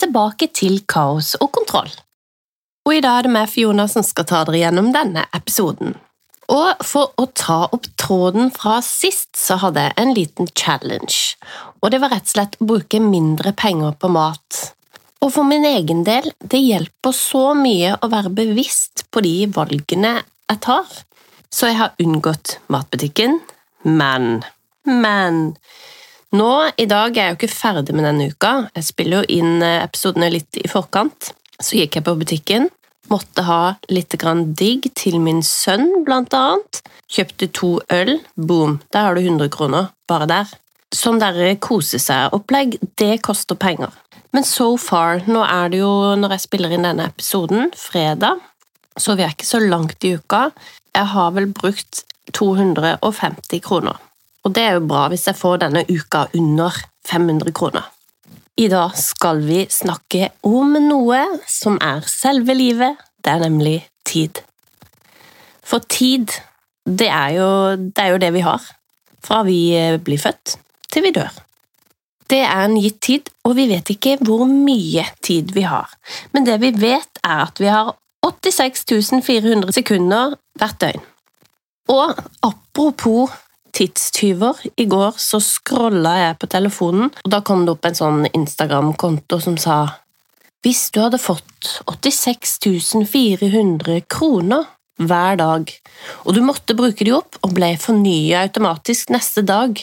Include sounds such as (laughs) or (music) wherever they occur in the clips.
tilbake til Kaos og kontroll. Og I dag er det meg, Fiona, som skal ta dere gjennom denne episoden. Og For å ta opp tråden fra sist, så hadde jeg en liten challenge. Og det var rett og slett å bruke mindre penger på mat. Og for min egen del, det hjelper så mye å være bevisst på de valgene jeg tar. Så jeg har unngått matbutikken, men Men nå, i dag er jeg jo ikke ferdig med denne uka. Jeg spiller jo inn eh, episodene litt i forkant. Så gikk jeg på butikken, måtte ha litt grann digg til min sønn, blant annet. Kjøpte to øl. Boom, der har du 100 kroner, bare der. Sånn der kose seg-opplegg, det koster penger. Men so far, nå er det jo, når jeg spiller inn denne episoden, fredag, så vi er ikke så langt i uka. Jeg har vel brukt 250 kroner. Og det er jo bra hvis jeg får denne uka under 500 kroner. I dag skal vi snakke om noe som er selve livet, det er nemlig tid. For tid, det er jo det, er jo det vi har. Fra vi blir født til vi dør. Det er en gitt tid, og vi vet ikke hvor mye tid vi har. Men det vi vet, er at vi har 86 400 sekunder hvert døgn. Og apropos tidstyver. I går så scrolla jeg på telefonen, og da kom det opp en sånn Instagram-konto som sa Hvis du hadde fått 86 400 kroner hver dag, og du måtte bruke de opp og ble fornya automatisk neste dag,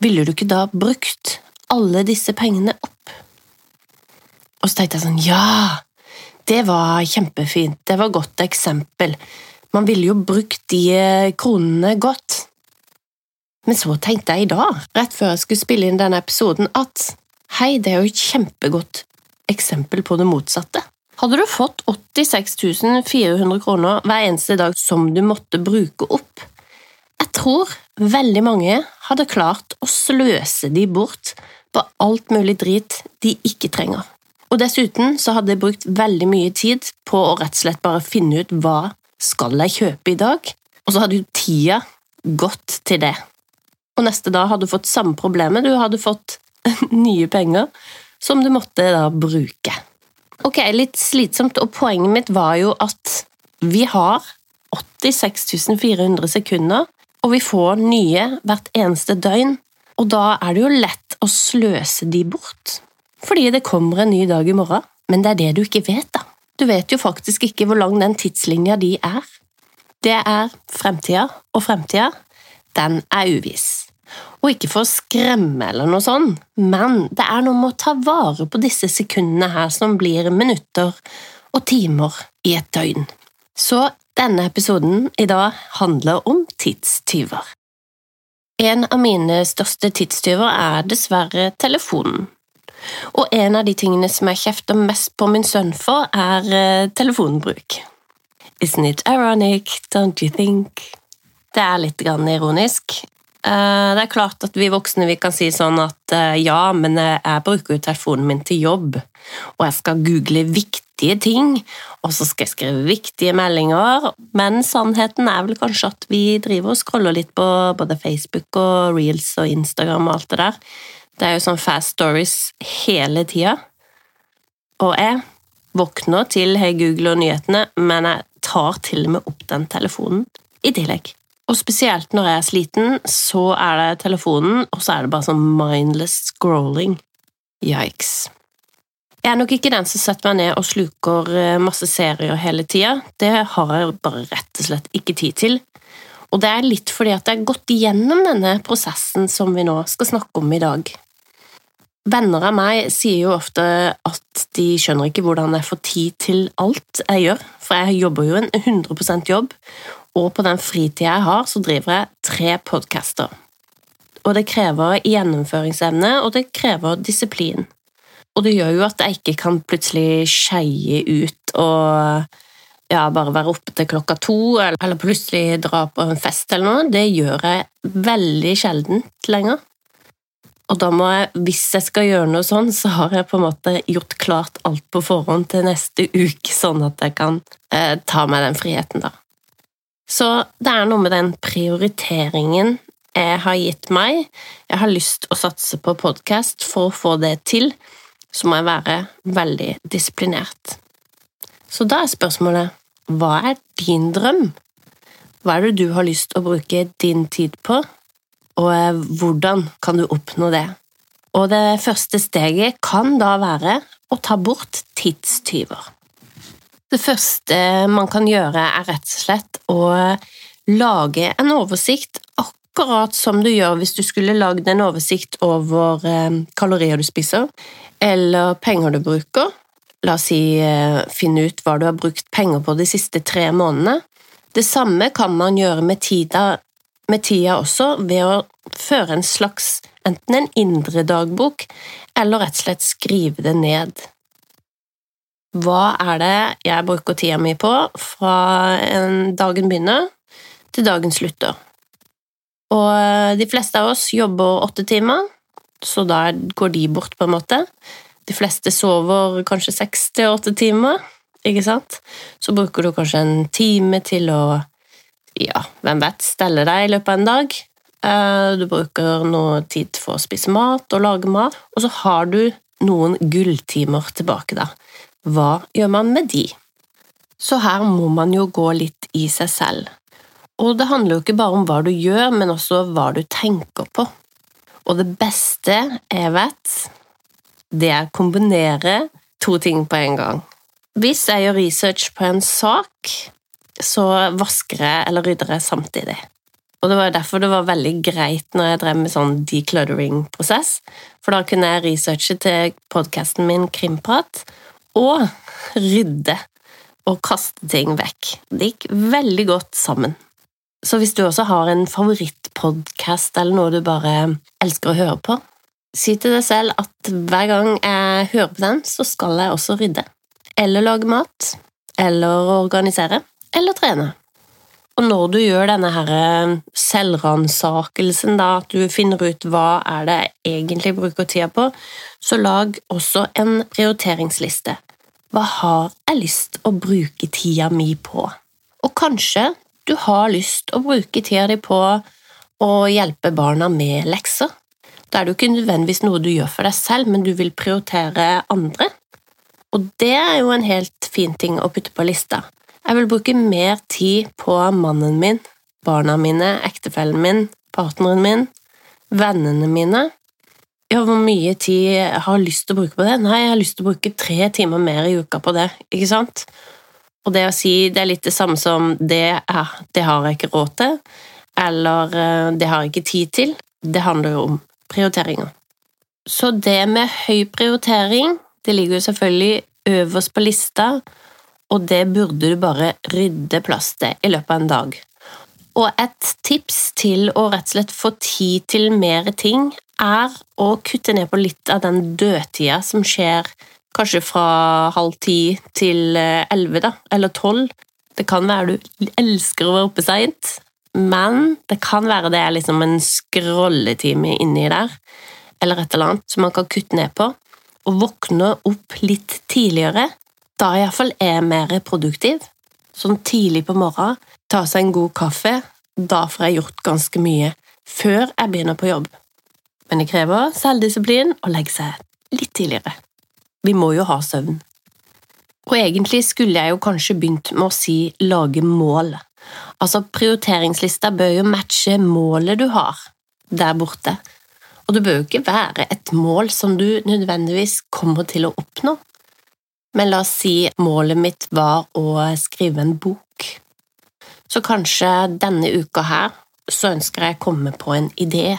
ville du ikke da brukt alle disse pengene opp? Og så tenkte jeg sånn Ja! Det var kjempefint. Det var et godt eksempel. Man ville jo brukt de kronene godt. Men så tenkte jeg i dag, rett før jeg skulle spille inn denne episoden, at hei, det er jo et kjempegodt eksempel på det motsatte. Hadde du fått 86 400 kroner hver eneste dag som du måtte bruke opp, jeg tror veldig mange hadde klart å sløse de bort på alt mulig drit de ikke trenger. Og dessuten så hadde jeg brukt veldig mye tid på å rett og slett bare finne ut hva skal jeg kjøpe i dag, og så hadde jo tida gått til det og neste dag hadde du fått samme problemet, du hadde fått (laughs) nye penger som du måtte da bruke. Ok, litt slitsomt, og poenget mitt var jo at vi har 86 400 sekunder, og vi får nye hvert eneste døgn, og da er det jo lett å sløse de bort. Fordi det kommer en ny dag i morgen, men det er det du ikke vet, da. Du vet jo faktisk ikke hvor lang den tidslinja de er. Det er fremtida, og fremtida, den er uviss. Og ikke for å skremme eller noe sånt, men det er noe med å ta vare på disse sekundene her som blir minutter og timer i et døgn. Så denne episoden i dag handler om tidstyver. En av mine største tidstyver er dessverre telefonen. Og en av de tingene som jeg kjefter mest på min sønn for, er eh, telefonbruk. Isn't it ironic, don't you think? Det er litt ironisk, Eh, det er klart at vi voksne vi kan si sånn at eh, ja, men jeg bruker jo telefonen min til jobb, og jeg skal google viktige ting, og så skal jeg skrive viktige meldinger, men sannheten er vel kanskje at vi driver og scroller litt på både Facebook og Reels og Instagram og alt det der. Det er jo sånn fast stories hele tida. Og jeg våkner til Hei Google og nyhetene, men jeg tar til og med opp den telefonen i tillegg. Og spesielt når jeg er sliten, så er det telefonen, og så er det bare sånn mindless scrolling. Yikes. Jeg er nok ikke den som setter meg ned og sluker eh, masse serier hele tida. Det har jeg bare rett og slett ikke tid til. Og det er litt fordi at jeg har gått igjennom denne prosessen som vi nå skal snakke om i dag. Venner av meg sier jo ofte at de skjønner ikke hvordan jeg får tid til alt jeg gjør, for jeg jobber jo en 100% jobb, og på den fritida jeg har, så driver jeg tre podcaster. Og det krever gjennomføringsevne, og det krever disiplin. Og det gjør jo at jeg ikke kan plutselig skeie ut og ja, bare være oppe til klokka to, eller plutselig dra på en fest eller noe. Det gjør jeg veldig sjeldent lenger. Og da må jeg, hvis jeg skal gjøre noe sånn, så har jeg på en måte gjort klart alt på forhånd til neste uke, sånn at jeg kan eh, ta meg den friheten, da. Så det er noe med den prioriteringen jeg har gitt meg. Jeg har lyst å satse på podkast for å få det til, så må jeg være veldig disiplinert. Så da er spørsmålet hva er din drøm? Hva er det du har lyst å bruke din tid på, og eh, hvordan kan du oppnå det? Og det første steget kan da være å ta bort tidstyver. Det første man kan gjøre, er rett og slett å lage en oversikt, akkurat som du gjør hvis du skulle lagd en oversikt over eh, kalorier du spiser, eller penger du bruker. La oss si eh, finne ut hva du har brukt penger på de siste tre månedene. Det samme kan man gjøre med tida, med tida også, ved å føre en slags enten en indre dagbok, eller rett og slett skrive det ned. Hva er det jeg bruker tida mi på fra dagen begynner til dagen slutter? Og eh, de fleste av oss jobber åtte timer, så da går de bort, på en måte. De fleste sover kanskje seks til åtte timer, ikke sant? Så bruker du kanskje en time til å, ja, hvem vet, stelle deg i løpet av en dag. Eh, du bruker noe tid for å spise mat og lage mat, og så har du noen gulltimer tilbake, da. Hva gjør man med de? Så her må man jo gå litt i seg selv. Og det handler jo ikke bare om hva du gjør, men også hva du tenker på. Og det beste jeg vet, det er å kombinere to ting på en gang. Hvis jeg gjør research på en sak, så vasker jeg eller rydder jeg samtidig. Og det var derfor det var veldig greit når jeg drev med sånn decluttering-prosess, for da kunne jeg researche til podkasten min Krimprat og rydde og kaste ting vekk. Det gikk veldig godt sammen. Så hvis du også har en favorittpodkast eller noe du bare elsker å høre på, si til deg selv at hver gang jeg hører på den, så skal jeg også rydde. Eller lage mat. Eller organisere. Eller trene. Og når du gjør denne her eh, selvransakelsen, da, at du finner ut hva er det jeg egentlig bruker tida på, så lag også en prioriteringsliste. Hva har jeg lyst å bruke tida mi på? Og kanskje du har lyst å bruke tida di på å hjelpe barna med lekser. Da er det jo ikke nødvendigvis noe du gjør for deg selv, men du vil prioritere andre. Og det er jo en helt fin ting å putte på lista. Jeg vil bruke mer tid på mannen min, barna mine, ektefellen min, partneren min, vennene mine. Ja, hvor mye tid jeg har lyst til å bruke på det? Nei, jeg har lyst til å bruke tre timer mer i uka på det, ikke sant? Og det å si det er litt det samme som det, er, det har jeg ikke råd til, eller eh, det har jeg ikke tid til, det handler jo om prioriteringer. Så det med høy prioritering, det ligger jo selvfølgelig øverst på lista, og det burde du bare rydde plass til i løpet av en dag. Og et tips til å rett og slett få tid til mer ting, er å kutte ned på litt av den dødtida som skjer kanskje fra halv ti til eh, elleve, da, eller tolv. Det kan være du elsker å være oppe seint, men det kan være det er liksom en scrolletime inni der, eller et eller annet som man kan kutte ned på. Og våkne opp litt tidligere da iallfall er mer produktiv. Sånn tidlig på morgenen, ta seg en god kaffe, da får jeg gjort ganske mye før jeg begynner på jobb. Men det krever selvdisiplin å legge seg litt tidligere. Vi må jo ha søvn. Og egentlig skulle jeg jo kanskje begynt med å si lage mål. Altså, prioriteringslista bør jo matche målet du har der borte. Og det bør jo ikke være et mål som du nødvendigvis kommer til å oppnå. Men la oss si målet mitt var å skrive en bok. Så kanskje denne uka her så ønsker jeg å komme på en idé.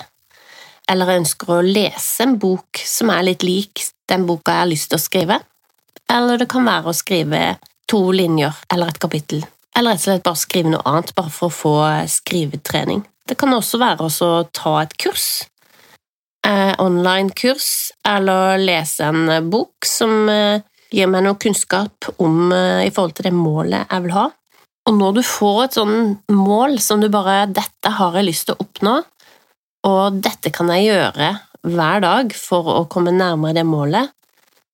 Eller jeg ønsker å lese en bok som er litt lik den boka jeg har lyst til å skrive. Eller det kan være å skrive to linjer eller et kapittel. Eller rett og slett bare skrive noe annet, bare for å få skrivetrening. Det kan også være å ta et kurs. Eh, Online-kurs, eller lese en bok som eh, gir meg noe kunnskap om eh, i forhold til det målet jeg vil ha. Og når du får et sånn mål som du bare 'Dette har jeg lyst til å oppnå', og 'dette kan jeg gjøre hver dag for å komme nærmere det målet',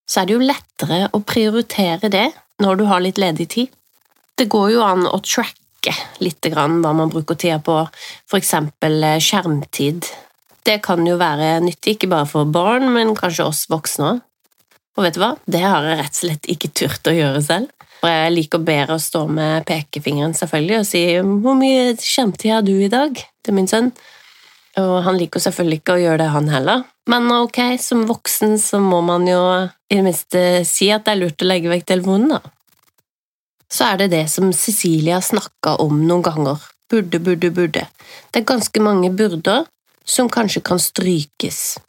så er det jo lettere å prioritere det når du har litt ledig tid. Det går jo an å tracke litt hva man bruker tida på, eksempel eh, skjermtid. Det kan jo være nyttig, ikke bare for barn, men kanskje oss voksne òg. Og vet du hva? Det har jeg rett og slett ikke turt å gjøre selv. For jeg liker bedre å stå med pekefingeren selvfølgelig og si 'Hvor mye skjermtid har du i dag?' til min sønn. Og han liker selvfølgelig ikke å gjøre det, han heller. Men ok, som voksen så må man jo i det minste si at det er lurt å legge vekk telefonen, da. Så er det det som Cecilie har snakka om noen ganger. Burde, burde, burde. Det er ganske mange burder som kanskje kan strykes.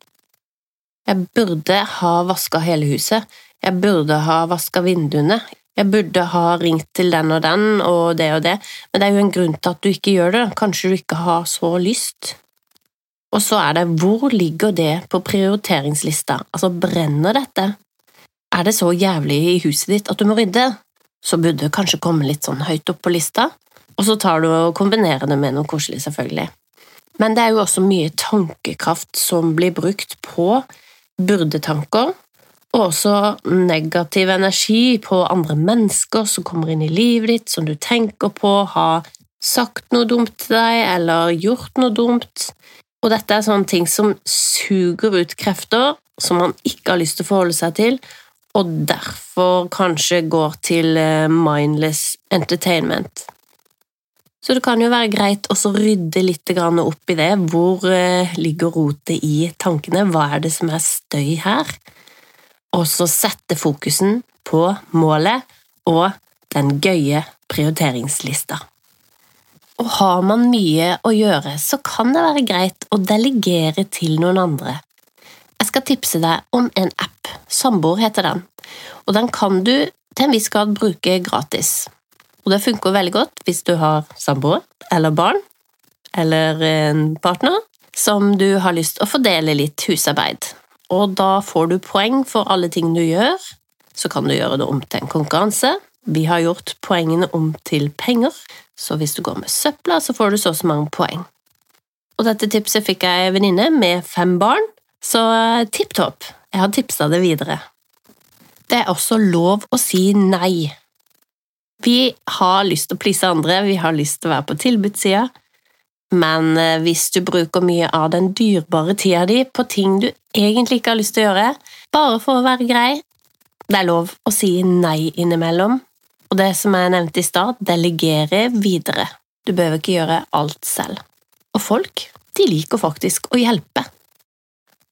Jeg burde ha vaska hele huset. Jeg burde ha vaska vinduene. Jeg burde ha ringt til den og den og det og det, men det er jo en grunn til at du ikke gjør det. Kanskje du ikke har så lyst. Og så er det hvor ligger det på prioriteringslista, altså brenner dette? Er det så jævlig i huset ditt at du må rydde? Så burde det kanskje komme litt sånn høyt opp på lista, og så tar du og kombinerer det med noe koselig, selvfølgelig. Men det er jo også mye tankekraft som blir brukt på burdetanker, og også negativ energi på andre mennesker som kommer inn i livet ditt, som du tenker på, har sagt noe dumt til deg eller gjort noe dumt, og dette er sånne ting som suger ut krefter som man ikke har lyst til å forholde seg til, og derfor kanskje går til eh, mindless entertainment. Så det kan jo være greit å rydde litt opp i det. Hvor eh, ligger rotet i tankene? Hva er det som er støy her? Og så sette fokusen på målet og den gøye prioriteringslista. Og har man mye å gjøre, så kan det være greit å delegere til noen andre. Jeg skal tipse deg om en app. Samboer heter den. Og den kan du til en viss grad bruke gratis. Og det funker veldig godt hvis du har samboer eller barn eller en partner som du har lyst til å fordele litt husarbeid. Og da får du poeng for alle ting du gjør. Så kan du gjøre det om til en konkurranse. Vi har gjort poengene om til penger, så hvis du går med søpla, så får du så og så mange poeng. Og dette tipset fikk jeg ei venninne med fem barn, så eh, tipp topp. Jeg har tipsa det videre. Det er også lov å si nei. Vi har lyst til å please andre, vi har lyst til å være på tilbudssida, men eh, hvis du bruker mye av den dyrebare tida di på ting du egentlig ikke har lyst til å gjøre, bare for å være grei, det er lov å si nei innimellom, og det som jeg nevnte i stad, delegere videre. Du behøver ikke gjøre alt selv. Og folk, de liker faktisk å hjelpe.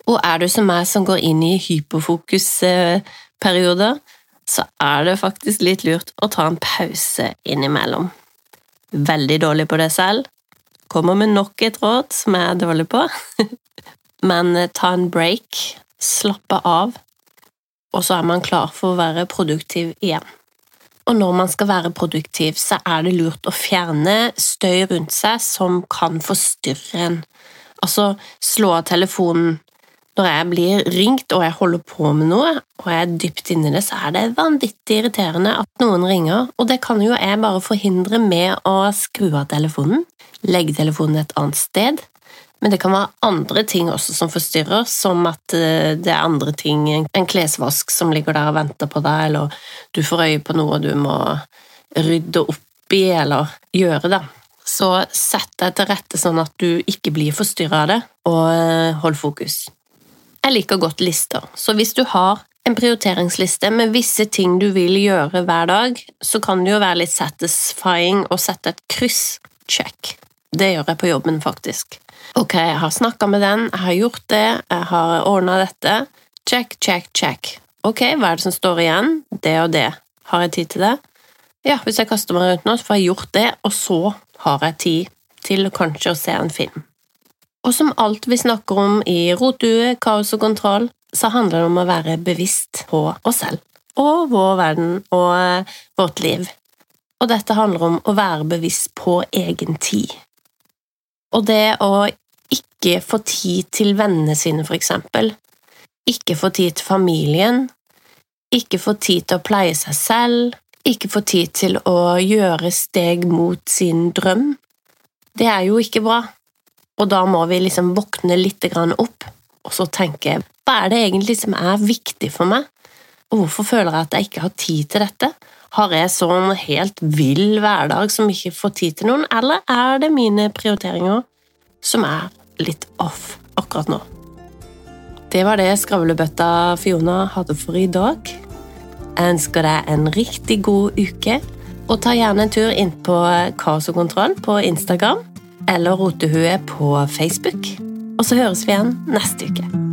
Og er du som meg som går inn i hyperfokusperioder, så er det faktisk litt lurt å ta en pause innimellom. Veldig dårlig på det selv. Kommer med nok et råd som jeg er dårlig på. (laughs) Men eh, ta en break, slappe av, og så er man klar for å være produktiv igjen. Og når man skal være produktiv, så er det lurt å fjerne støy rundt seg som kan forstyrre en. Altså slå av telefonen når jeg blir ringt og jeg holder på med noe, og jeg er dypt inni det, så er det vanvittig irriterende at noen ringer, og det kan jo jeg bare forhindre med å skru av telefonen, legge telefonen et annet sted, men det kan være andre ting også som forstyrrer, som at eh, det er andre ting, en klesvask som ligger der og venter på deg, eller du får øye på noe du må rydde opp i eller gjøre, da. Så sett deg til rette sånn at du ikke blir forstyrra av det, og eh, hold fokus. Jeg liker godt lister, så hvis du har en prioriteringsliste med visse ting du vil gjøre hver dag, så kan det jo være litt satisfying å sette et kryss. Check. Det gjør jeg på jobben, faktisk. Ok, jeg har snakka med den, jeg har gjort det, jeg har ordna dette. Check, check, check. Ok, hva er det som står igjen? Det og det. Har jeg tid til det? Ja, hvis jeg kaster meg rundt nå, så får jeg gjort det, og så har jeg tid til kanskje å se en film. Og som alt vi snakker om i Rotue, kaos og kontroll, så handler det om å være bevisst på oss selv og vår verden og eh, vårt liv. Og dette handler om å være bevisst på egen tid. Og det å ikke få tid til vennene sine, for eksempel. Ikke få tid til familien. Ikke få tid til å pleie seg selv. Ikke få tid til å gjøre steg mot sin drøm. Det er jo ikke bra. Og da må vi liksom våkne litt opp og så tenke hva er det egentlig som er viktig for meg, og hvorfor føler jeg at jeg ikke har tid til dette? Har jeg sånn helt vill hverdag som ikke får tid til noen, eller er det mine prioriteringer som er litt off akkurat nå? Det var det skravlebøtta Fiona hadde for i dag. Jeg ønsker deg en riktig god uke, og ta gjerne en tur inn på Kaos og kontroll på Instagram eller Rotehue på Facebook. Og så høres vi igjen neste uke.